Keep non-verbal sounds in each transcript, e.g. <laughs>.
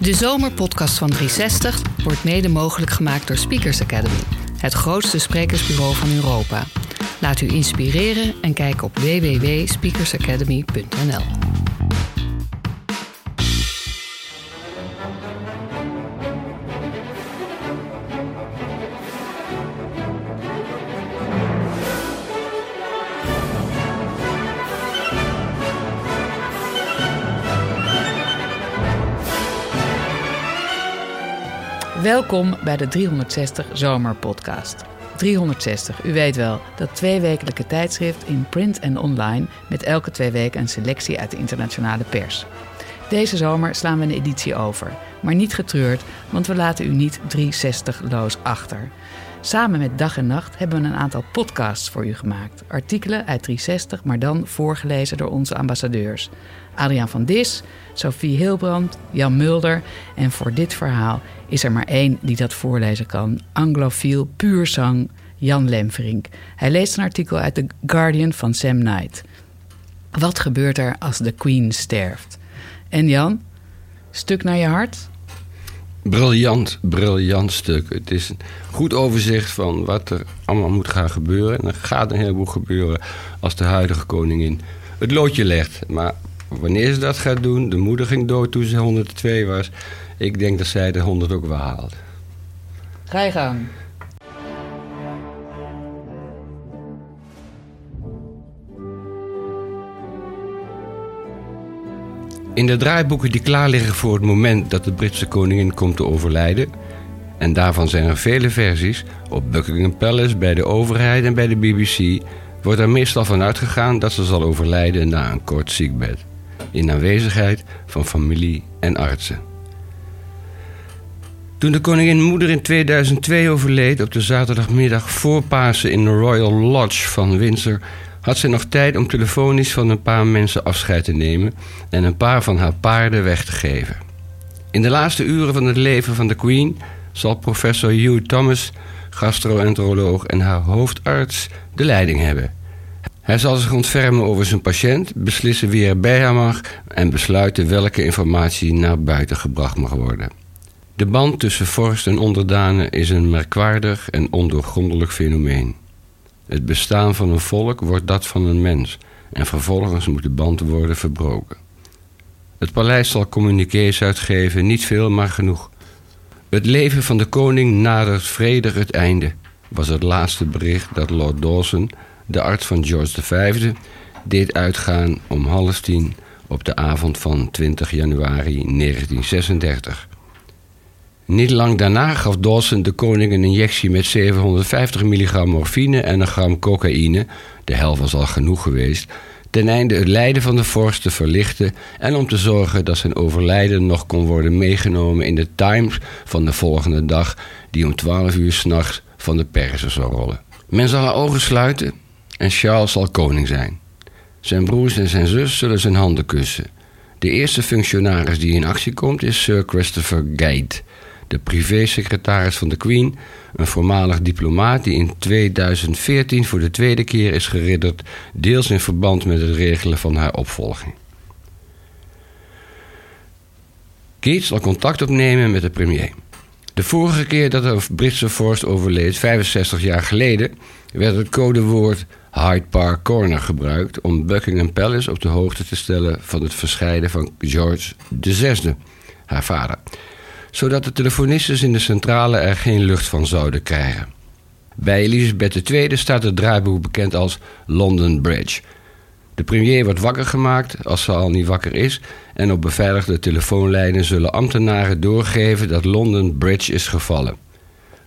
De zomerpodcast van 360 wordt mede mogelijk gemaakt door Speakers Academy, het grootste sprekersbureau van Europa. Laat u inspireren en kijk op www.speakersacademy.nl. Welkom bij de 360 Zomerpodcast. 360, u weet wel, dat tweewekelijke tijdschrift in print en online met elke twee weken een selectie uit de internationale pers. Deze zomer slaan we een editie over, maar niet getreurd, want we laten u niet 360-loos achter. Samen met Dag en Nacht hebben we een aantal podcasts voor u gemaakt. Artikelen uit 360, maar dan voorgelezen door onze ambassadeurs. Adriaan van Dis, Sophie Hilbrand, Jan Mulder. En voor dit verhaal is er maar één die dat voorlezen kan. Anglofiel, puur zang, Jan Lemverink. Hij leest een artikel uit The Guardian van Sam Knight. Wat gebeurt er als de Queen sterft? En Jan, stuk naar je hart? Briljant, briljant stuk. Het is een goed overzicht van wat er allemaal moet gaan gebeuren. En er gaat een heleboel gebeuren als de huidige koningin het loodje legt. Maar wanneer ze dat gaat doen, de moeder ging dood toen ze 102 was. Ik denk dat zij de 100 ook wel haalt. Ga je gang. In de draaiboeken die klaar liggen voor het moment dat de Britse koningin komt te overlijden, en daarvan zijn er vele versies, op Buckingham Palace, bij de overheid en bij de BBC, wordt er meestal van uitgegaan dat ze zal overlijden na een kort ziekbed, in aanwezigheid van familie en artsen. Toen de koningin moeder in 2002 overleed op de zaterdagmiddag voor Pasen in de Royal Lodge van Windsor, had ze nog tijd om telefonisch van een paar mensen afscheid te nemen en een paar van haar paarden weg te geven. In de laatste uren van het leven van de Queen zal professor Hugh Thomas, gastroenteroloog en haar hoofdarts, de leiding hebben. Hij zal zich ontfermen over zijn patiënt, beslissen wie er bij haar mag en besluiten welke informatie naar buiten gebracht mag worden. De band tussen vorst en onderdanen is een merkwaardig en ondoorgrondelijk fenomeen. Het bestaan van een volk wordt dat van een mens en vervolgens moet de band worden verbroken. Het paleis zal communiqués uitgeven, niet veel, maar genoeg. Het leven van de koning nadert vredig het einde, was het laatste bericht dat Lord Dawson, de arts van George V, deed uitgaan om half tien op de avond van 20 januari 1936. Niet lang daarna gaf Dawson de koning een injectie met 750 milligram morfine en een gram cocaïne, de helft was al genoeg geweest, ten einde het lijden van de vorst te verlichten en om te zorgen dat zijn overlijden nog kon worden meegenomen in de Times van de volgende dag, die om 12 uur s'nachts van de persen zou rollen. Men zal haar ogen sluiten en Charles zal koning zijn. Zijn broers en zijn zus zullen zijn handen kussen. De eerste functionaris die in actie komt is Sir Christopher Gate de privésecretaris van de Queen, een voormalig diplomaat die in 2014 voor de tweede keer is geridderd, deels in verband met het regelen van haar opvolging. Keats zal contact opnemen met de premier. De vorige keer dat een Britse vorst overleed, 65 jaar geleden, werd het codewoord Hyde Park Corner gebruikt om Buckingham Palace op de hoogte te stellen van het verscheiden van George VI, haar vader zodat de telefonistes in de centrale er geen lucht van zouden krijgen. Bij Elisabeth II staat het draaiboek bekend als London Bridge. De premier wordt wakker gemaakt, als ze al niet wakker is, en op beveiligde telefoonlijnen zullen ambtenaren doorgeven dat London Bridge is gevallen.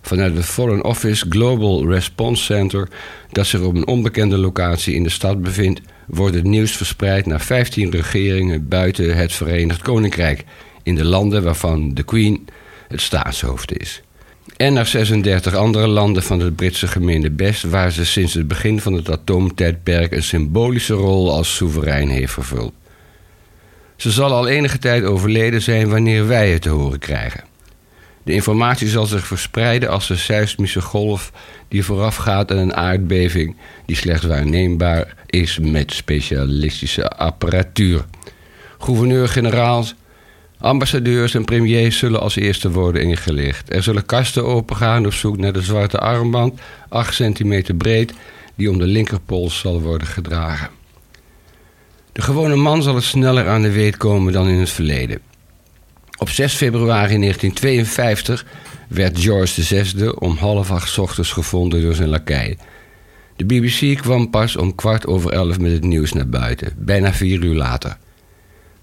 Vanuit het Foreign Office Global Response Center, dat zich op een onbekende locatie in de stad bevindt, wordt het nieuws verspreid naar 15 regeringen buiten het Verenigd Koninkrijk, in de landen waarvan de Queen het staatshoofd is. En naar 36 andere landen van het Britse gemeente Best, waar ze sinds het begin van het atoomtijdperk een symbolische rol als soeverein heeft vervuld. Ze zal al enige tijd overleden zijn wanneer wij het te horen krijgen. De informatie zal zich verspreiden als een seismische golf die voorafgaat aan een aardbeving die slechts waarneembaar is met specialistische apparatuur. Gouverneur-generaals Ambassadeurs en premiers zullen als eerste worden ingelicht. Er zullen kasten opengaan op zoek naar de zwarte armband, 8 centimeter breed, die om de linkerpols zal worden gedragen. De gewone man zal het sneller aan de weet komen dan in het verleden. Op 6 februari 1952 werd George VI om half acht ochtends gevonden door zijn lakij. De BBC kwam pas om kwart over elf met het nieuws naar buiten, bijna vier uur later.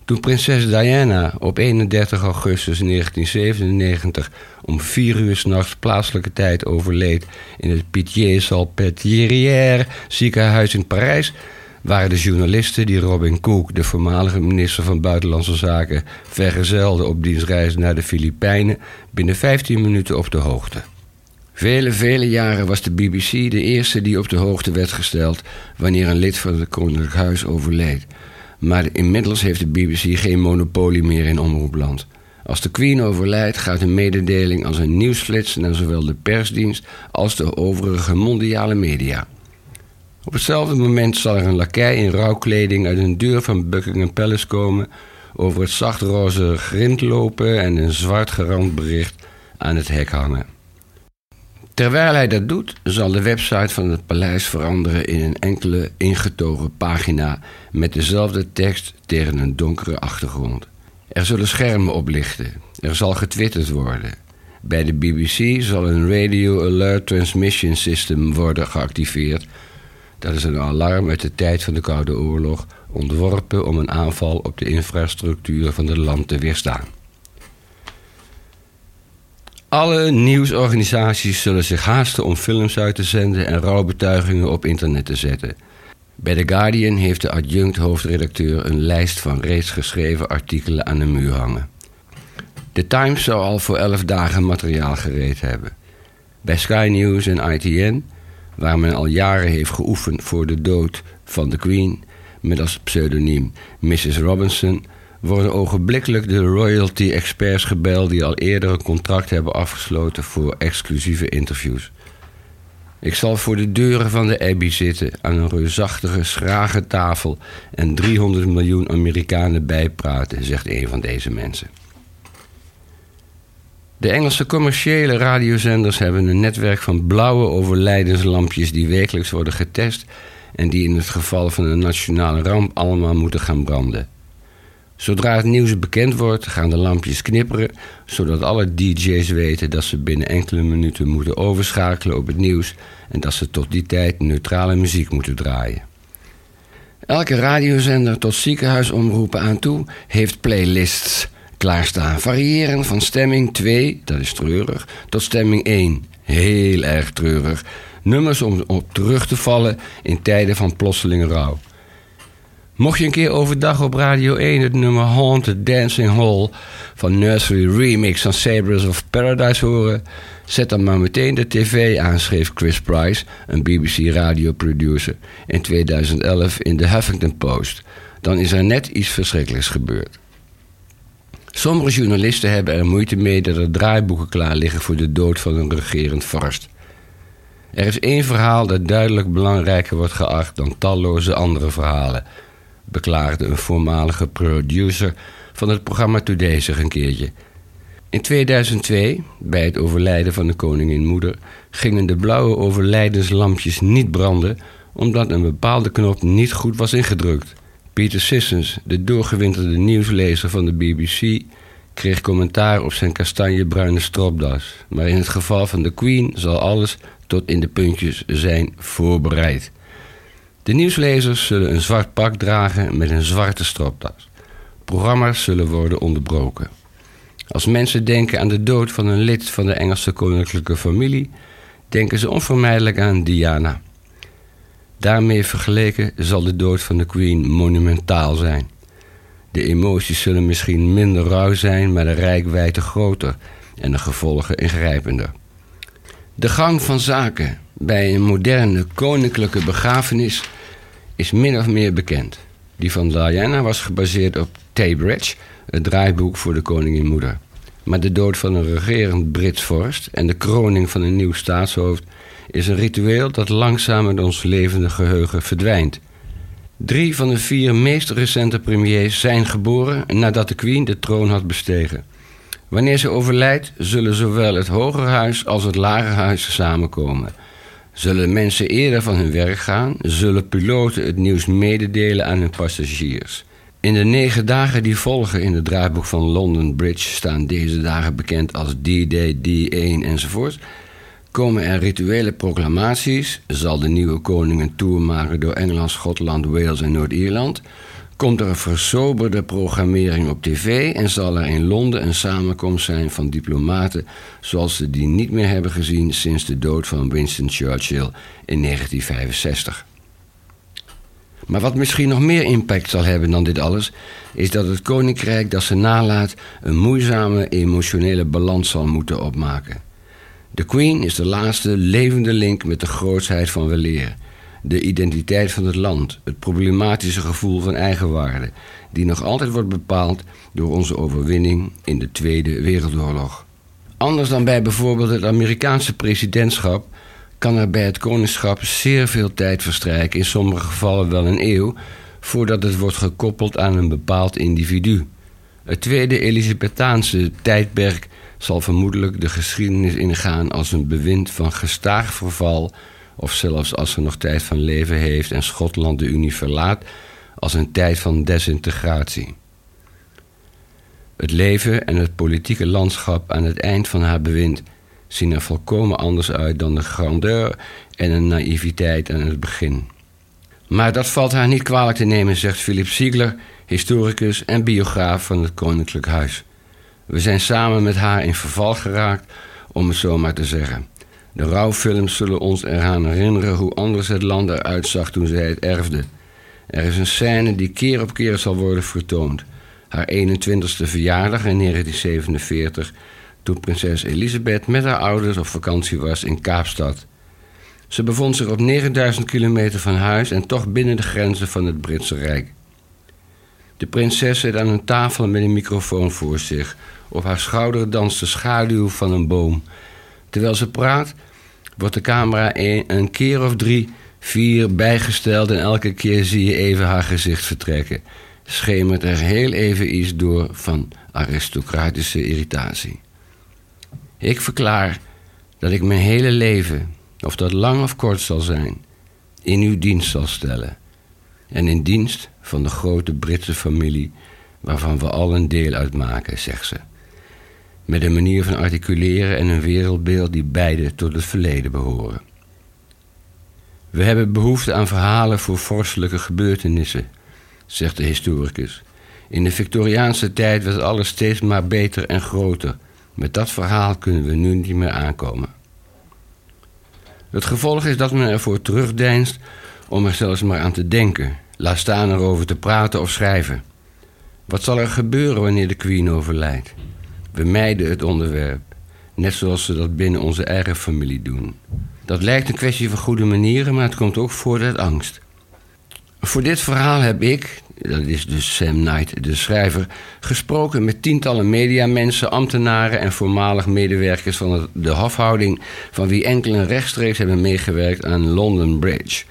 Toen prinses Diana op 31 augustus 1997 om vier uur s'nachts plaatselijke tijd overleed in het Pitié-Salpêtrière ziekenhuis in Parijs, waren de journalisten die Robin Cook, de voormalige minister van Buitenlandse Zaken, vergezelde op dienstreis naar de Filipijnen, binnen 15 minuten op de hoogte. Vele, vele jaren was de BBC de eerste die op de hoogte werd gesteld wanneer een lid van het Koninklijk Huis overleed. Maar inmiddels heeft de BBC geen monopolie meer in omroepland. Als de Queen overlijdt, gaat een mededeling als een nieuwsflits naar zowel de persdienst als de overige mondiale media. Op hetzelfde moment zal er een lakij in rouwkleding uit een deur van Buckingham Palace komen, over het zachtroze grind lopen en een zwart gerand bericht aan het hek hangen. Terwijl hij dat doet, zal de website van het paleis veranderen in een enkele ingetogen pagina met dezelfde tekst tegen een donkere achtergrond. Er zullen schermen oplichten. Er zal getwitterd worden. Bij de BBC zal een Radio Alert Transmission System worden geactiveerd. Dat is een alarm uit de tijd van de Koude Oorlog, ontworpen om een aanval op de infrastructuur van het land te weerstaan. Alle nieuwsorganisaties zullen zich haasten om films uit te zenden en rouwbetuigingen op internet te zetten. Bij The Guardian heeft de adjunct hoofdredacteur een lijst van reeds geschreven artikelen aan de muur hangen. The Times zou al voor elf dagen materiaal gereed hebben. Bij Sky News en ITN, waar men al jaren heeft geoefend voor de dood van de Queen, met als pseudoniem Mrs. Robinson, worden ogenblikkelijk de royalty experts gebeld die al eerder een contract hebben afgesloten voor exclusieve interviews. Ik zal voor de deuren van de Abbey zitten aan een reusachtige, schrage tafel en 300 miljoen Amerikanen bijpraten, zegt een van deze mensen. De Engelse commerciële radiozenders hebben een netwerk van blauwe overlijdenslampjes die wekelijks worden getest en die in het geval van een nationale ramp allemaal moeten gaan branden. Zodra het nieuws bekend wordt, gaan de lampjes knipperen, zodat alle DJ's weten dat ze binnen enkele minuten moeten overschakelen op het nieuws en dat ze tot die tijd neutrale muziek moeten draaien. Elke radiozender tot ziekenhuisomroepen aan toe heeft playlists klaarstaan, variërend van stemming 2, dat is treurig, tot stemming 1, heel erg treurig. Nummers om op terug te vallen in tijden van plotselinge rouw. Mocht je een keer overdag op Radio 1 het nummer Haunted Dancing Hall van Nursery Remix van Sabres of Paradise horen, zet dan maar meteen de tv aan, schreef Chris Price, een BBC radioproducer, in 2011 in de Huffington Post. Dan is er net iets verschrikkelijks gebeurd. Sommige journalisten hebben er moeite mee dat er draaiboeken klaar liggen voor de dood van een regerend vorst. Er is één verhaal dat duidelijk belangrijker wordt geacht dan talloze andere verhalen beklaagde een voormalige producer van het programma Today zich een keertje. In 2002, bij het overlijden van de koningin moeder, gingen de blauwe overlijdenslampjes niet branden omdat een bepaalde knop niet goed was ingedrukt. Peter Sissons, de doorgewinterde nieuwslezer van de BBC, kreeg commentaar op zijn kastanjebruine stropdas. Maar in het geval van de Queen zal alles tot in de puntjes zijn voorbereid. De nieuwslezers zullen een zwart pak dragen met een zwarte stropdas. Programma's zullen worden onderbroken. Als mensen denken aan de dood van een lid van de Engelse koninklijke familie, denken ze onvermijdelijk aan Diana. Daarmee vergeleken zal de dood van de Queen monumentaal zijn. De emoties zullen misschien minder rauw zijn, maar de rijkwijde groter en de gevolgen ingrijpender. De gang van zaken bij een moderne koninklijke begrafenis is min of meer bekend. Die van Diana was gebaseerd op Taybridge, het draaiboek voor de koningin moeder. Maar de dood van een regerend Brits vorst en de kroning van een nieuw staatshoofd is een ritueel dat langzaam uit ons levende geheugen verdwijnt. Drie van de vier meest recente premiers zijn geboren nadat de Queen de troon had bestegen. Wanneer ze overlijdt, zullen zowel het Hogerhuis als het Lagerhuis samenkomen. Zullen mensen eerder van hun werk gaan, zullen piloten het nieuws mededelen aan hun passagiers. In de negen dagen die volgen in het draaiboek van London Bridge staan deze dagen bekend als D-Day, D1 enzovoort. Komen er rituele proclamaties, zal de nieuwe koning een tour maken door Engeland, Schotland, Wales en Noord-Ierland. Komt er een versoberde programmering op tv en zal er in Londen een samenkomst zijn van diplomaten zoals ze die niet meer hebben gezien sinds de dood van Winston Churchill in 1965. Maar wat misschien nog meer impact zal hebben dan dit alles, is dat het koninkrijk dat ze nalaat een moeizame emotionele balans zal moeten opmaken. De Queen is de laatste levende link met de grootsheid van weleer, de identiteit van het land, het problematische gevoel van eigenwaarde, die nog altijd wordt bepaald door onze overwinning in de Tweede Wereldoorlog. Anders dan bij bijvoorbeeld het Amerikaanse presidentschap kan er bij het koningschap zeer veel tijd verstrijken, in sommige gevallen wel een eeuw, voordat het wordt gekoppeld aan een bepaald individu. Het tweede Elisabethaanse tijdperk zal vermoedelijk de geschiedenis ingaan als een bewind van gestaag verval, of zelfs als ze nog tijd van leven heeft en Schotland de Unie verlaat, als een tijd van desintegratie. Het leven en het politieke landschap aan het eind van haar bewind zien er volkomen anders uit dan de grandeur en de naïviteit aan het begin. Maar dat valt haar niet kwalijk te nemen, zegt Philip Ziegler, historicus en biograaf van het Koninklijk Huis. We zijn samen met haar in verval geraakt, om het zo maar te zeggen. De rouwfilms zullen ons eraan herinneren hoe anders het land eruit zag toen zij het erfde. Er is een scène die keer op keer zal worden vertoond. Haar 21ste verjaardag in 1947 toen prinses Elisabeth met haar ouders op vakantie was in Kaapstad. Ze bevond zich op 9000 kilometer van huis en toch binnen de grenzen van het Britse Rijk. De prinses zit aan een tafel met een microfoon voor zich. Op haar schouder danst de schaduw van een boom. Terwijl ze praat, wordt de camera een, keer of drie, vier bijgesteld en elke keer zie je even haar gezicht vertrekken. Schemert er heel even iets door van aristocratische irritatie. Ik verklaar dat ik mijn hele leven, of dat lang of kort zal zijn, in uw dienst zal stellen. En in dienst van de grote Britse familie waarvan we al een deel uitmaken, zegt ze. Met een manier van articuleren en een wereldbeeld die beide tot het verleden behoren. We hebben behoefte aan verhalen voor vorstelijke gebeurtenissen, zegt de historicus. In de Victoriaanse tijd werd alles steeds maar beter en groter met dat verhaal kunnen we nu niet meer aankomen. Het gevolg is dat men ervoor terugdeinst om er zelfs maar aan te denken, laat staan erover te praten of schrijven. Wat zal er gebeuren wanneer de Queen overlijdt? We mijden het onderwerp, net zoals ze dat binnen onze eigen familie doen. Dat lijkt een kwestie van goede manieren, maar het komt ook voort uit angst. Voor dit verhaal heb ik, dat is dus Sam Knight, de schrijver, gesproken met tientallen mediamensen, ambtenaren en voormalig medewerkers van de hofhouding, van wie enkelen rechtstreeks hebben meegewerkt aan London Bridge.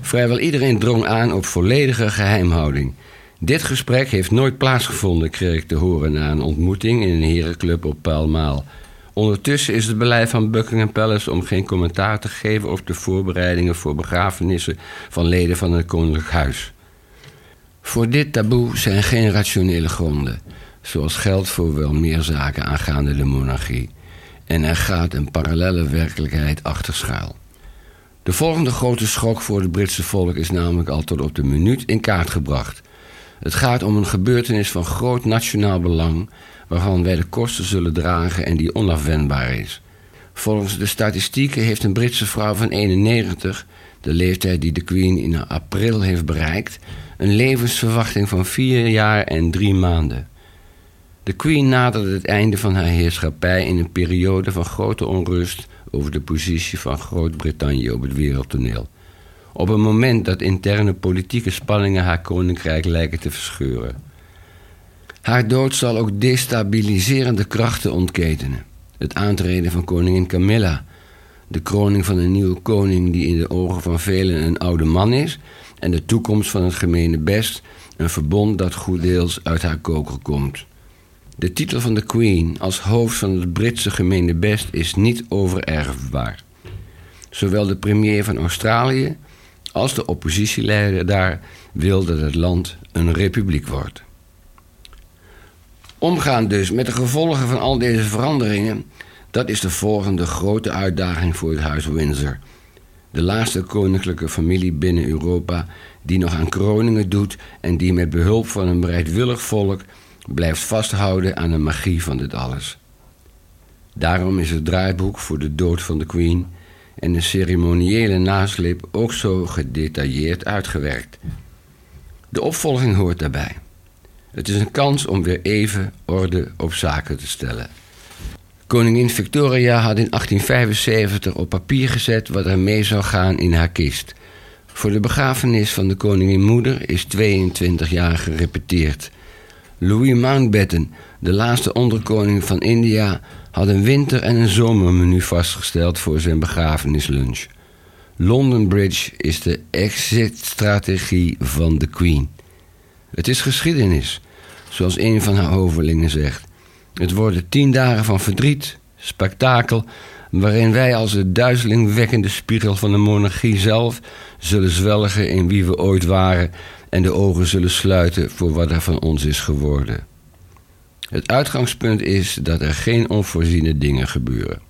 Vrijwel iedereen drong aan op volledige geheimhouding. Dit gesprek heeft nooit plaatsgevonden, kreeg ik te horen na een ontmoeting in een herenclub op Paalmaal. Ondertussen is het beleid van Buckingham Palace om geen commentaar te geven op de voorbereidingen voor begrafenissen van leden van het Koninklijk Huis. Voor dit taboe zijn geen rationele gronden, zoals geldt voor wel meer zaken aangaande de monarchie. En er gaat een parallele werkelijkheid achter schuil. De volgende grote schok voor het Britse volk is namelijk al tot op de minuut in kaart gebracht. Het gaat om een gebeurtenis van groot nationaal belang, waarvan wij de kosten zullen dragen en die onafwendbaar is. Volgens de statistieken heeft een Britse vrouw van 91, de leeftijd die de Queen in april heeft bereikt, een levensverwachting van vier jaar en drie maanden. De Queen naderde het einde van haar heerschappij in een periode van grote onrust over de positie van Groot-Brittannië op het wereldtoneel. Op een moment dat interne politieke spanningen haar koninkrijk lijken te verscheuren. Haar dood zal ook destabiliserende krachten ontketenen. Het aantreden van koningin Camilla, de kroning van een nieuwe koning die in de ogen van velen een oude man is, en de toekomst van het gemene best, een verbond dat goed deels uit haar koker komt. De titel van de Queen als hoofd van het Britse gemene best is niet overerfbaar. Zowel de premier van Australië als de oppositieleider daar wil dat het land een republiek wordt. Omgaan dus met de gevolgen van al deze veranderingen, dat is de volgende grote uitdaging voor het Huis Windsor. De laatste koninklijke familie binnen Europa die nog aan kroningen doet en die met behulp van een bereidwillig volk blijft vasthouden aan de magie van dit alles. Daarom is het draaiboek voor de dood van de Queen en de ceremoniële nasleep ook zo gedetailleerd uitgewerkt. De opvolging hoort daarbij. Het is een kans om weer even orde op zaken te stellen. Koningin Victoria had in 1875 op papier gezet wat er mee zou gaan in haar kist. Voor de begrafenis van de koningin moeder is 22 jaar gerepeteerd. Louis Mountbatten, de laatste onderkoning van India, had een winter- en een zomermenu vastgesteld voor zijn begrafenislunch. London Bridge is de exit-strategie van de Queen. Het is geschiedenis, zoals een van haar hovelingen zegt. Het worden tien dagen van verdriet, spektakel, waarin wij als de duizelingwekkende spiegel van de monarchie zelf zullen zwelgen in wie we ooit waren en de ogen zullen sluiten voor wat er van ons is geworden. Het uitgangspunt is dat er geen onvoorziene dingen gebeuren.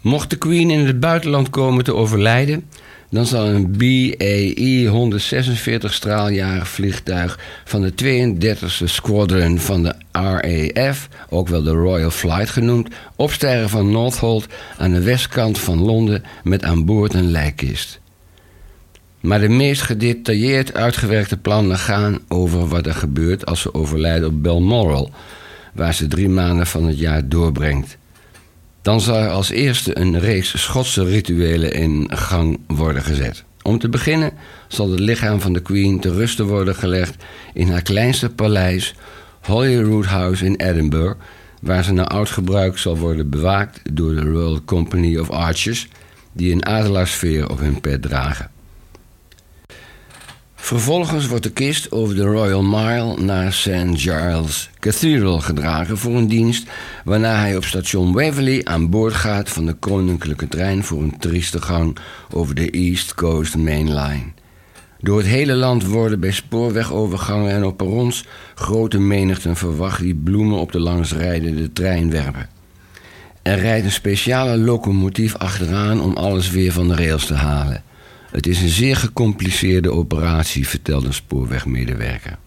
Mocht de Queen in het buitenland komen te overlijden, dan zal een BAE 146 straaljarig vliegtuig van de 32e Squadron van de RAF, ook wel de Royal Flight genoemd, opstijgen van Northolt aan de westkant van Londen met aan boord een lijkkist. Maar de meest gedetailleerd uitgewerkte plannen gaan over wat er gebeurt als ze overlijden op Balmoral, waar ze drie maanden van het jaar doorbrengt. Dan zal er als eerste een reeks Schotse rituelen in gang worden gezet. Om te beginnen zal het lichaam van de Queen te rusten worden gelegd in haar kleinste paleis, Holyrood House in Edinburgh, waar ze naar oud gebruik zal worden bewaakt door de Royal Company of Archers, die een adelaarsveer op hun pet dragen. Vervolgens wordt de kist over de Royal Mile naar St. Giles Cathedral gedragen voor een dienst, waarna hij op station Waverley aan boord gaat van de koninklijke trein voor een trieste gang over de East Coast Main Line. Door het hele land worden bij spoorwegovergangen en op perrons grote menigten verwacht die bloemen op de langsrijdende trein werpen. Er rijdt een speciale locomotief achteraan om alles weer van de rails te halen. Het is een zeer gecompliceerde operatie, vertelde een spoorwegmedewerker.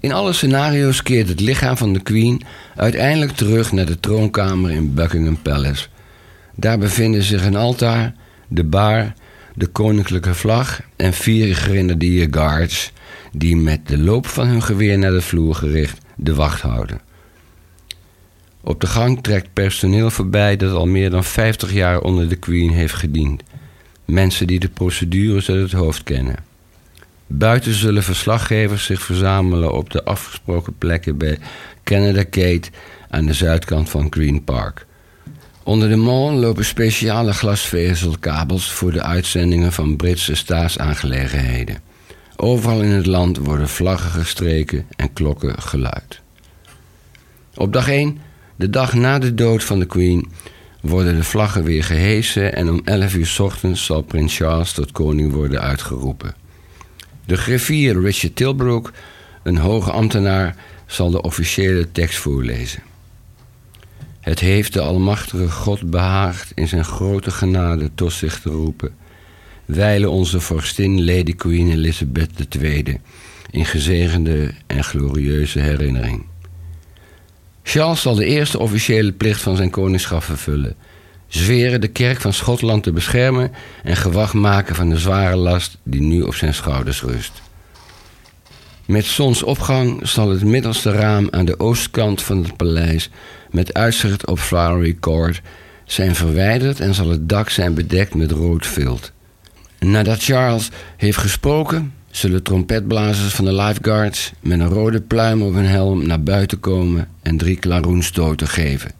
In alle scenario's keert het lichaam van de Queen uiteindelijk terug naar de troonkamer in Buckingham Palace. Daar bevinden zich een altaar, de bar, de koninklijke vlag en vier grenadier guards die met de loop van hun geweer naar de vloer gericht de wacht houden. Op de gang trekt personeel voorbij dat al meer dan 50 jaar onder de Queen heeft gediend. Mensen die de procedures uit het hoofd kennen. Buiten zullen verslaggevers zich verzamelen op de afgesproken plekken bij Canada Gate aan de zuidkant van Green Park. Onder de mall lopen speciale glasvezelkabels voor de uitzendingen van Britse staatsaangelegenheden. Overal in het land worden vlaggen gestreken en klokken geluid. Op dag 1, de dag na de dood van de Queen, worden de vlaggen weer gehesen en om 11 uur ochtends zal prins Charles tot koning worden uitgeroepen. De griffier Richard Tilbrook, een hoge ambtenaar, zal de officiële tekst voorlezen. Het heeft de Almachtige God behaagd in zijn grote genade tot zich te roepen. Wijlen onze vorstin Lady Queen Elizabeth II in gezegende en glorieuze herinnering. Charles zal de eerste officiële plicht van zijn koningschap vervullen. Zweren de kerk van Schotland te beschermen en gewacht maken van de zware last die nu op zijn schouders rust. Met zonsopgang zal het middelste raam aan de oostkant van het paleis met uitzicht op Flowery Court zijn verwijderd en zal het dak zijn bedekt met rood vilt. Nadat Charles heeft gesproken, zullen trompetblazers van de lifeguards met een rode pluim op hun helm naar buiten komen en drie klaroenstoten geven,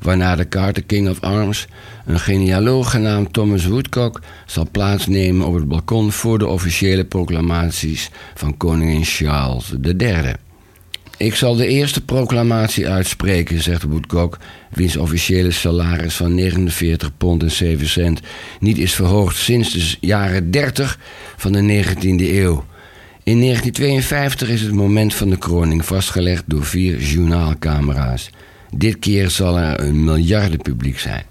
waarna de Carter King of Arms, een genealoog genaamd Thomas Woodcock, zal plaatsnemen op het balkon voor de officiële proclamaties van koningin Charles III. Ik zal de eerste proclamatie uitspreken, zegt Woodcock, wiens officiële salaris van 49 pond en 7 cent niet is verhoogd sinds de jaren 30 van de 19e eeuw. In 1952 is het moment van de kroning vastgelegd door vier journaalcamera's. Dit keer zal er een miljardenpubliek zijn.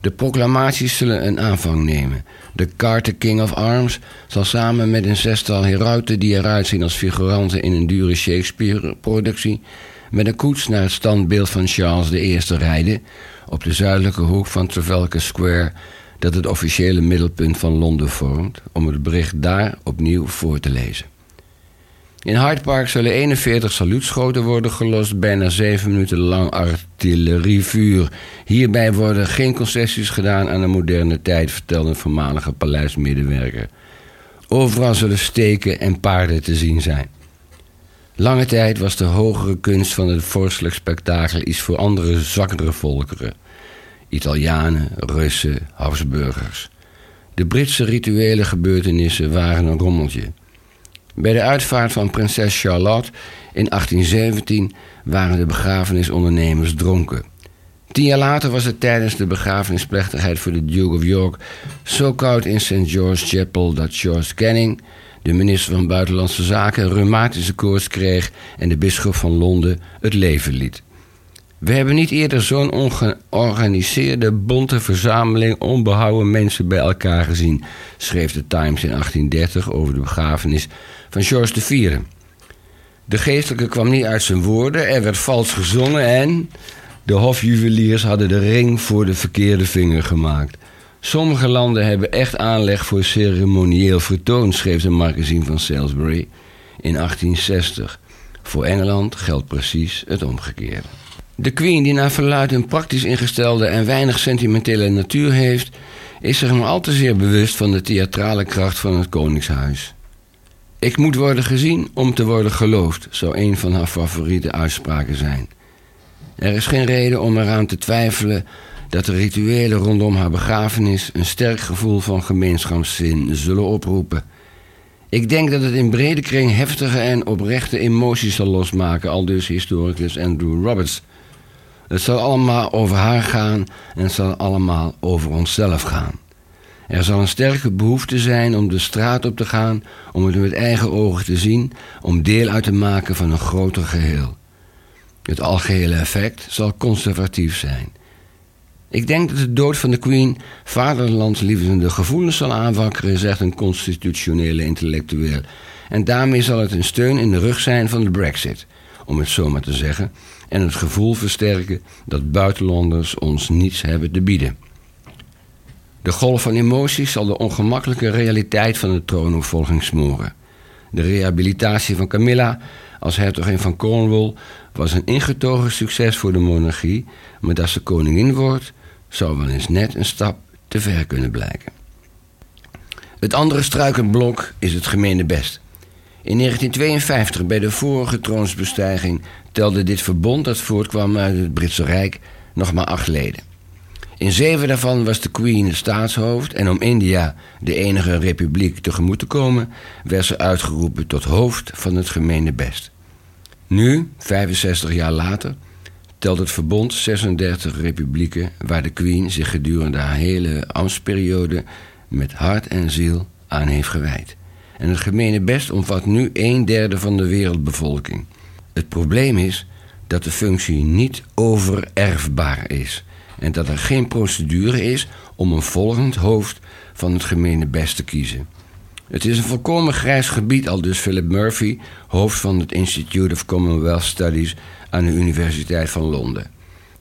De proclamaties zullen een aanvang nemen. De Carter King of Arms zal samen met een zestal herauten die eruit zien als figuranten in een dure Shakespeare-productie met een koets naar het standbeeld van Charles I rijden op de zuidelijke hoek van Trafalgar Square, dat het officiële middelpunt van Londen vormt, om het bericht daar opnieuw voor te lezen. In Hyde Park zullen 41 saluutschoten worden gelost, bijna 7 minuten lang artillerievuur. Hierbij worden geen concessies gedaan aan de moderne tijd, vertelde een voormalige paleismedewerker. Overal zullen steken en paarden te zien zijn. Lange tijd was de hogere kunst van het vorstelijk spektakel iets voor andere zwakkere volkeren. Italianen, Russen, Habsburgers. De Britse rituele gebeurtenissen waren een rommeltje. Bij de uitvaart van prinses Charlotte in 1817 waren de begrafenisondernemers dronken. Tien jaar later was het tijdens de begrafenisplechtigheid voor de Duke of York zo koud in St. George's Chapel dat George Canning, de minister van Buitenlandse Zaken, een rheumatische koorts kreeg en de bisschop van Londen het leven liet. We hebben niet eerder zo'n ongeorganiseerde, bonte verzameling onbehouden mensen bij elkaar gezien, schreef de Times in 1830 over de begrafenis van George IV. De geestelijke kwam niet uit zijn woorden, er werd vals gezongen en de hofjuweliers hadden de ring voor de verkeerde vinger gemaakt. Sommige landen hebben echt aanleg voor ceremonieel vertoon, schreef de magazine van Salisbury in 1860. Voor Engeland geldt precies het omgekeerde. De Queen, die naar verluid een praktisch ingestelde en weinig sentimentele natuur heeft, is zich maar al te zeer bewust van de theatrale kracht van het Koningshuis. Ik moet worden gezien om te worden geloofd, zou een van haar favoriete uitspraken zijn. Er is geen reden om eraan te twijfelen dat de rituelen rondom haar begrafenis een sterk gevoel van gemeenschapszin zullen oproepen. Ik denk dat het in brede kring heftige en oprechte emoties zal losmaken, aldus historicus Andrew Roberts. Het zal allemaal over haar gaan en het zal allemaal over onszelf gaan. Er zal een sterke behoefte zijn om de straat op te gaan, om het met eigen ogen te zien, om deel uit te maken van een groter geheel. Het algehele effect zal conservatief zijn. Ik denk dat de dood van de Queen vaderlandsliefdende gevoelens zal aanwakkeren, zegt een constitutionele intellectueel. En daarmee zal het een steun in de rug zijn van de Brexit, om het zo maar te zeggen, en het gevoel versterken dat buitenlanders ons niets hebben te bieden. De golf van emoties zal de ongemakkelijke realiteit van de troonopvolging smoren. De rehabilitatie van Camilla als hertogin van Cornwall was een ingetogen succes voor de monarchie, maar dat ze koningin wordt, zou wel eens net een stap te ver kunnen blijken. Het andere struikenblok is het gemene best. In 1952, bij de vorige troonsbestijging, telde dit verbond dat voortkwam uit het Britse Rijk nog maar acht leden. In zeven daarvan was de Queen staatshoofd en om India, de enige republiek, tegemoet te komen, werd ze uitgeroepen tot hoofd van het gemene best. Nu, 65 jaar later, telt het verbond 36 republieken waar de Queen zich gedurende haar hele ambtsperiode met hart en ziel aan heeft gewijd. En het gemene best omvat nu een derde van de wereldbevolking. Het probleem is dat de functie niet overerfbaar is en dat er geen procedure is om een volgend hoofd van het gemene best te kiezen. Het is een volkomen grijs gebied, al dus Philip Murphy, hoofd van het Institute of Commonwealth Studies aan de Universiteit van Londen.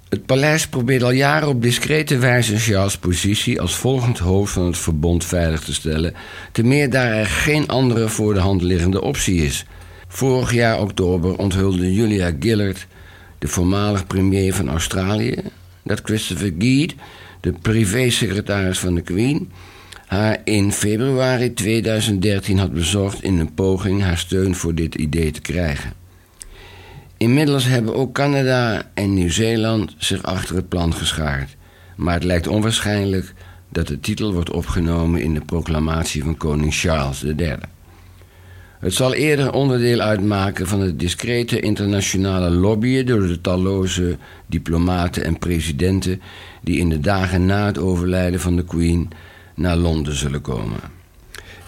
Het paleis probeert al jaren op discrete wijze Charles' positie als volgend hoofd van het verbond veilig te stellen, te meer daar er geen andere voor de hand liggende optie is. Vorig jaar oktober onthulde Julia Gillard, de voormalig premier van Australië, dat Christopher Geed, de privésecretaris van de Queen, haar in februari 2013 had bezorgd in een poging haar steun voor dit idee te krijgen. Inmiddels hebben ook Canada en Nieuw-Zeeland zich achter het plan geschaard. Maar het lijkt onwaarschijnlijk dat de titel wordt opgenomen in de proclamatie van koning Charles III. Het zal eerder onderdeel uitmaken van het discrete internationale lobbyen door de talloze diplomaten en presidenten die in de dagen na het overlijden van de Queen naar Londen zullen komen.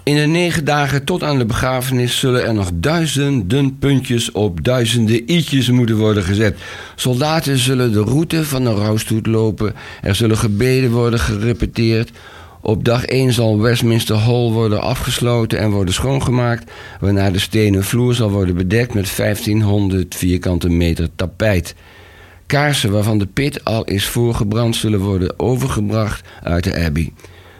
In de negen dagen tot aan de begrafenis zullen er nog duizenden puntjes op duizenden i'tjes moeten worden gezet. Soldaten zullen de route van de rouwstoet lopen. Er zullen gebeden worden gerepeteerd. Op dag 1 zal Westminster Hall worden afgesloten en worden schoongemaakt, waarna de stenen vloer zal worden bedekt met 1500 vierkante meter tapijt. Kaarsen waarvan de pit al is voorgebrand zullen worden overgebracht uit de Abbey.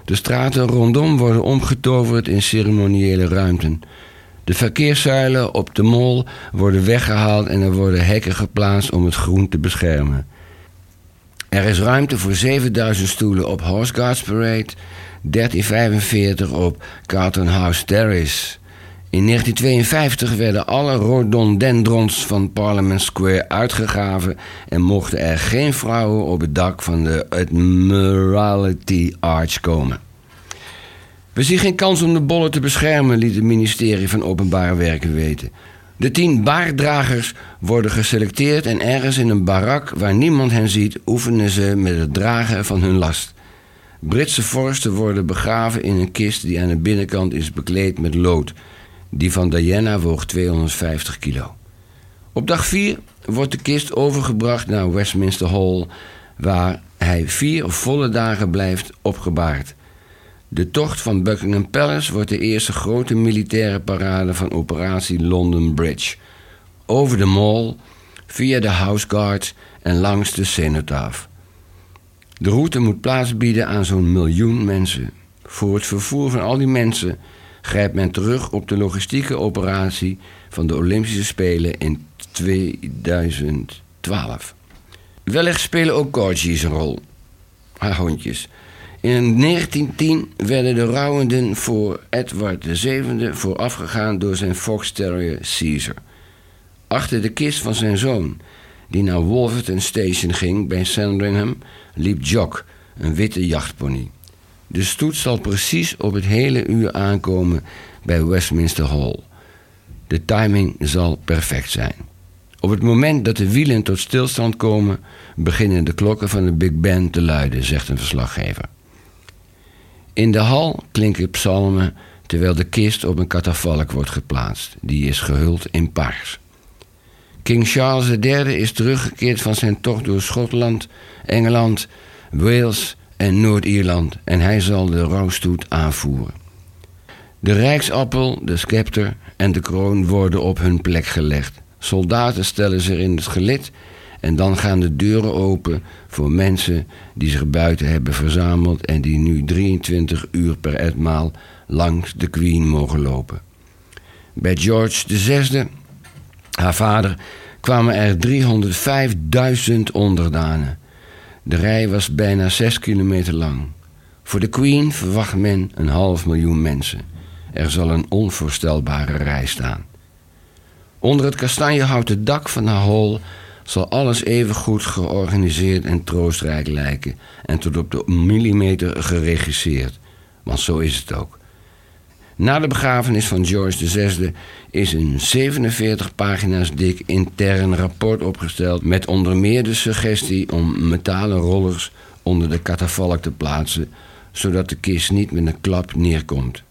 De straten rondom worden omgetoverd in ceremoniële ruimten. De verkeerszuilen op de mol worden weggehaald en er worden hekken geplaatst om het groen te beschermen. Er is ruimte voor 7000 stoelen op Horse Guards Parade, 1345 op Carlton House Terrace. In 1952 werden alle rhododendrons van Parliament Square uitgegraven en mochten er geen vrouwen op het dak van de Admiralty Arch komen. We zien geen kans om de bollen te beschermen, liet het ministerie van Openbare Werken weten. De tien baarddragers worden geselecteerd en ergens in een barak waar niemand hen ziet, oefenen ze met het dragen van hun last. Britse vorsten worden begraven in een kist die aan de binnenkant is bekleed met lood. Die van Diana woog 250 kilo. Op dag 4 wordt de kist overgebracht naar Westminster Hall, waar hij vier volle dagen blijft opgebaard. De tocht van Buckingham Palace wordt de eerste grote militaire parade van operatie London Bridge. Over de Mall, via de House Guards en langs de Cenotaph. De route moet plaats bieden aan zo'n miljoen mensen. Voor het vervoer van al die mensen grijpt men terug op de logistieke operatie van de Olympische Spelen in 2012. Wellicht spelen ook corgis een rol. Haar hondjes. In 1910 werden de rouwenden voor Edward VII voorafgegaan door zijn fox terrier Caesar. Achter de kist van zijn zoon, die naar Wolverton Station ging bij Sandringham, liep Jock, een witte jachtpony. De stoet zal precies op het hele uur aankomen bij Westminster Hall. De timing zal perfect zijn. Op het moment dat de wielen tot stilstand komen, beginnen de klokken van de Big Ben te luiden, zegt een verslaggever. In de hal klinken psalmen terwijl de kist op een katafalk wordt geplaatst. Die is gehuld in paars. King Charles III is teruggekeerd van zijn tocht door Schotland, Engeland, Wales en Noord-Ierland en hij zal de rouwstoet aanvoeren. De rijksappel, de scepter en de kroon worden op hun plek gelegd. Soldaten stellen zich in het gelid en dan gaan de deuren open voor mensen die zich buiten hebben verzameld en die nu 23 uur per etmaal langs de Queen mogen lopen. Bij George VI, haar vader, kwamen er 305.000 onderdanen. De rij was bijna 6 kilometer lang. Voor de Queen verwacht men een half miljoen mensen. Er zal een onvoorstelbare rij staan. Onder het kastanjehouten dak van de hall zal alles even goed georganiseerd en troostrijk lijken en tot op de millimeter geregisseerd. Want zo is het ook. Na de begrafenis van George VI is een 47 pagina's dik intern rapport opgesteld met onder meer de suggestie om metalen rollers onder de katafalk te plaatsen, zodat de kist niet met een klap neerkomt.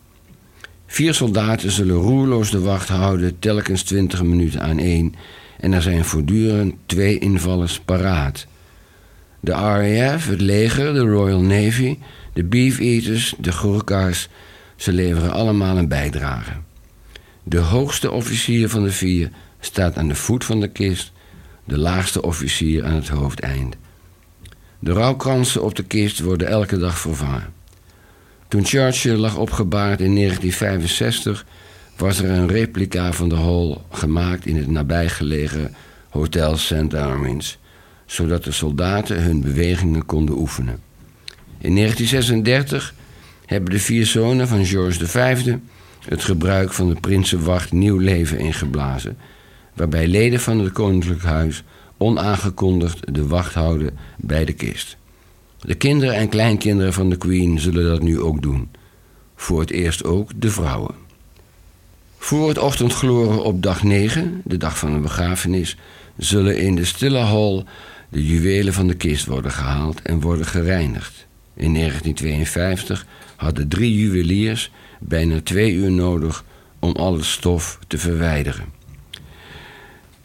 Vier soldaten zullen roerloos de wacht houden, telkens 20 minuten aan één, en er zijn voortdurend twee invallers paraat. De RAF, het leger, de Royal Navy, de Beef Eaters, de Gurkhas, ze leveren allemaal een bijdrage. De hoogste officier van de vier staat aan de voet van de kist, de laagste officier aan het hoofdeind. De rouwkransen op de kist worden elke dag vervangen. Toen Churchill lag opgebaard in 1965 was er een replica van de hall gemaakt in het nabijgelegen Hotel St. Armins, zodat de soldaten hun bewegingen konden oefenen. In 1936 hebben de vier zonen van George V het gebruik van de Prinsenwacht nieuw leven ingeblazen, waarbij leden van het koninklijk huis onaangekondigd de wacht houden bij de kist. De kinderen en kleinkinderen van de Queen zullen dat nu ook doen. Voor het eerst ook de vrouwen. Voor het ochtendgloren op dag 9, de dag van de begrafenis, zullen in de stille hal de juwelen van de kist worden gehaald en worden gereinigd. In 1952 hadden drie juweliers bijna twee uur nodig om al het stof te verwijderen.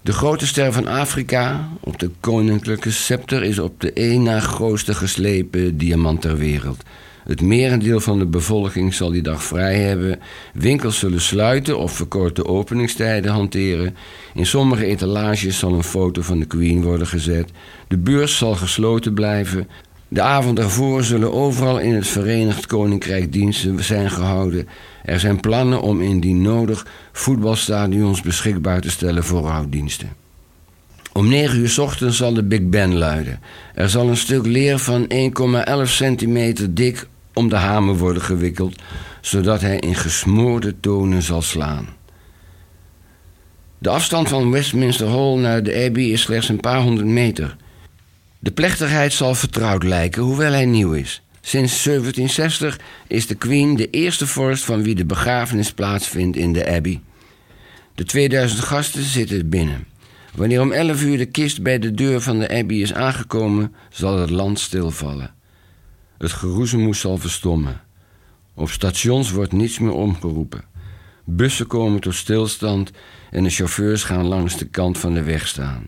De grote ster van Afrika op de koninklijke scepter is op de één na grootste geslepen diamant ter wereld. Het merendeel van de bevolking zal die dag vrij hebben. Winkels zullen sluiten of verkorte openingstijden hanteren. In sommige etalages zal een foto van de Queen worden gezet. De beurs zal gesloten blijven. De avond ervoor zullen overal in het Verenigd Koninkrijk diensten zijn gehouden. Er zijn plannen om indien nodig voetbalstadions beschikbaar te stellen voor rouwdiensten. Om 9 uur ochtends zal de Big Ben luiden. Er zal een stuk leer van 1,11 centimeter dik om de hamer worden gewikkeld, zodat hij in gesmoorde tonen zal slaan. De afstand van Westminster Hall naar de Abbey is slechts een paar honderd meter. De plechtigheid zal vertrouwd lijken, hoewel hij nieuw is. Sinds 1760 is de Queen de eerste vorst van wie de begrafenis plaatsvindt in de Abbey. De 2000 gasten zitten binnen. Wanneer om 11 uur de kist bij de deur van de Abbey is aangekomen, zal het land stilvallen. Het geroezemoes zal verstommen. Op stations wordt niets meer omgeroepen. Bussen komen tot stilstand en de chauffeurs gaan langs de kant van de weg staan.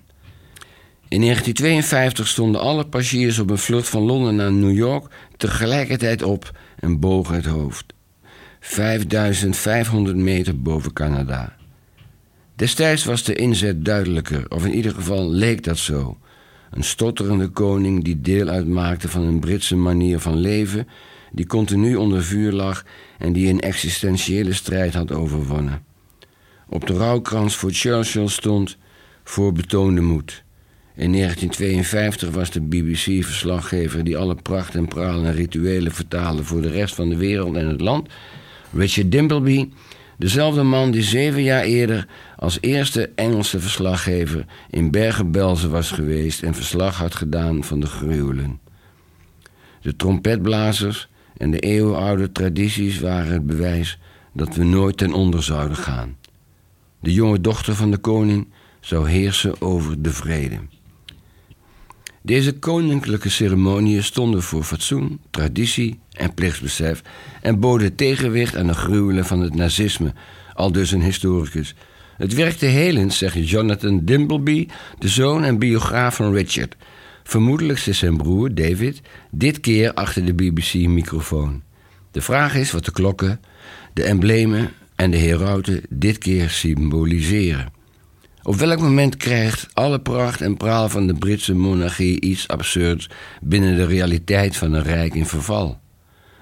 In 1952 stonden alle passagiers op een vlucht van Londen naar New York tegelijkertijd op en bogen het hoofd. 5500 meter boven Canada. Destijds was de inzet duidelijker, of in ieder geval leek dat zo. Een stotterende koning die deel uitmaakte van een Britse manier van leven, die continu onder vuur lag en die een existentiële strijd had overwonnen. Op de rouwkrans voor Churchill stond voor betoonde moed. In 1952 was de BBC-verslaggever die alle pracht en praal en rituelen vertaalde voor de rest van de wereld en het land, Richard Dimbleby, dezelfde man die zeven jaar eerder als eerste Engelse verslaggever in Bergen-Belsen was geweest en verslag had gedaan van de gruwelen. De trompetblazers en de eeuwenoude tradities waren het bewijs dat we nooit ten onder zouden gaan. De jonge dochter van de koning zou heersen over de vrede. Deze koninklijke ceremoniën stonden voor fatsoen, traditie en plichtsbesef en boden tegenwicht aan de gruwelen van het nazisme, al dus een historicus. Het werkte helend, zegt Jonathan Dimbleby, de zoon en biograaf van Richard. Vermoedelijk zit zijn broer, David, dit keer achter de BBC-microfoon. De vraag is wat de klokken, de emblemen en de herauten dit keer symboliseren. Op welk moment krijgt alle pracht en praal van de Britse monarchie iets absurds binnen de realiteit van een rijk in verval?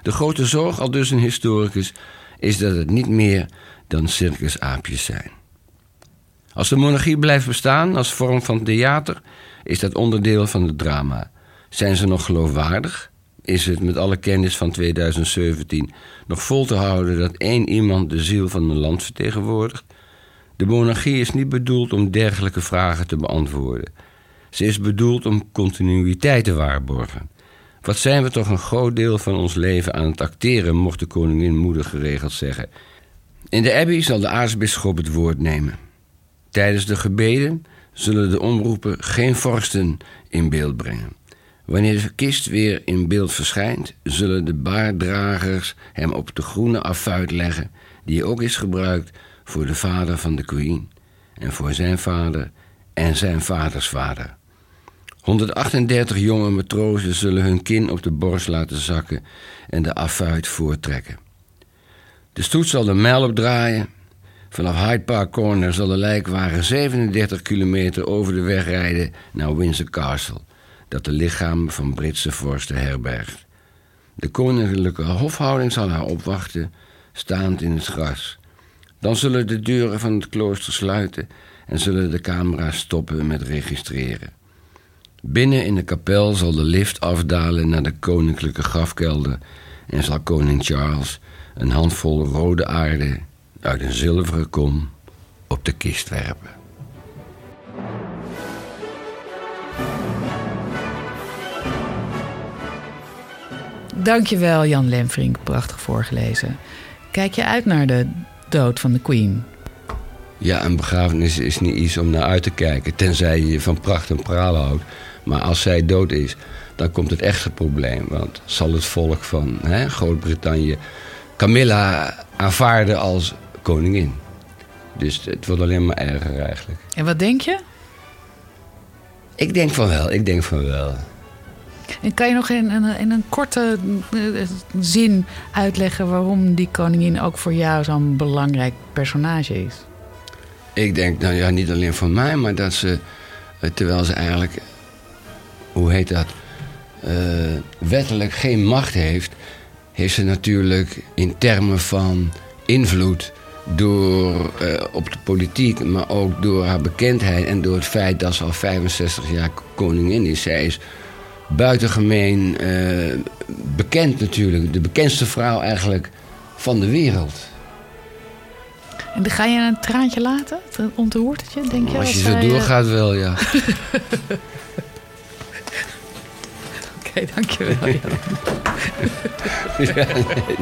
De grote zorg, al dus een historicus, is dat het niet meer dan circusaapjes zijn. Als de monarchie blijft bestaan als vorm van theater, is dat onderdeel van het drama. Zijn ze nog geloofwaardig? Is het met alle kennis van 2017 nog vol te houden dat één iemand de ziel van een land vertegenwoordigt? De monarchie is niet bedoeld om dergelijke vragen te beantwoorden. Ze is bedoeld om continuïteit te waarborgen. Wat zijn we toch een groot deel van ons leven aan het acteren, mocht de koningin moedig geregeld zeggen. In de abbey zal de aartsbisschop het woord nemen. Tijdens de gebeden zullen de omroepen geen vorsten in beeld brengen. Wanneer de kist weer in beeld verschijnt, zullen de baarddragers hem op de groene affuit leggen, die ook is gebruikt voor de vader van de queen en voor zijn vader en zijn vaders vader. 138 jonge matrozen zullen hun kin op de borst laten zakken en de affuit voortrekken. De stoet zal de mijl opdraaien. Vanaf Hyde Park Corner zal de lijkwagen 37 kilometer over de weg rijden naar Windsor Castle, dat de lichamen van Britse vorsten herbergt. De koninklijke hofhouding zal haar opwachten, staand in het gras. Dan zullen de deuren van het klooster sluiten en zullen de camera's stoppen met registreren. Binnen in de kapel zal de lift afdalen naar de koninklijke grafkelder en zal koning Charles een handvol rode aarde uit een zilveren kom op de kist werpen. Dankjewel Jan Lemfrink, prachtig voorgelezen. Kijk je uit naar de dood van de Queen? Ja, een begrafenis is niet iets om naar uit te kijken, tenzij je van pracht en praal houdt. Maar als zij dood is, dan komt het echte probleem. Want zal het volk van hè, Groot-Brittannië Camilla aanvaarden als koningin? Dus het wordt alleen maar erger eigenlijk. En wat denk je? Ik denk van wel, ik denk van wel. En kan je nog in, in, een korte eh, zin uitleggen waarom die koningin ook voor jou zo'n belangrijk personage is? Ik denk, nou ja, niet alleen voor mij, maar dat ze, eh, terwijl ze eigenlijk, hoe heet dat, eh, wettelijk geen macht heeft, heeft ze natuurlijk in termen van invloed door, eh, op de politiek, maar ook door haar bekendheid en door het feit dat ze al 65 jaar koningin is. Zij is buitengemeen eh, bekend natuurlijk, de bekendste vrouw eigenlijk van de wereld. En ga je een traantje laten? Ontroert het je, denk je? Als je zo doorgaat wel, ja. <laughs> Oké, dankjewel. <laughs> ja, nee,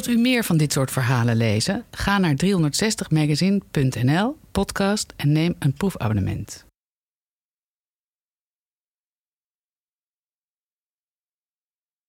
Wilt u meer van dit soort verhalen lezen? Ga naar 360magazine.nl, podcast en neem een proefabonnement.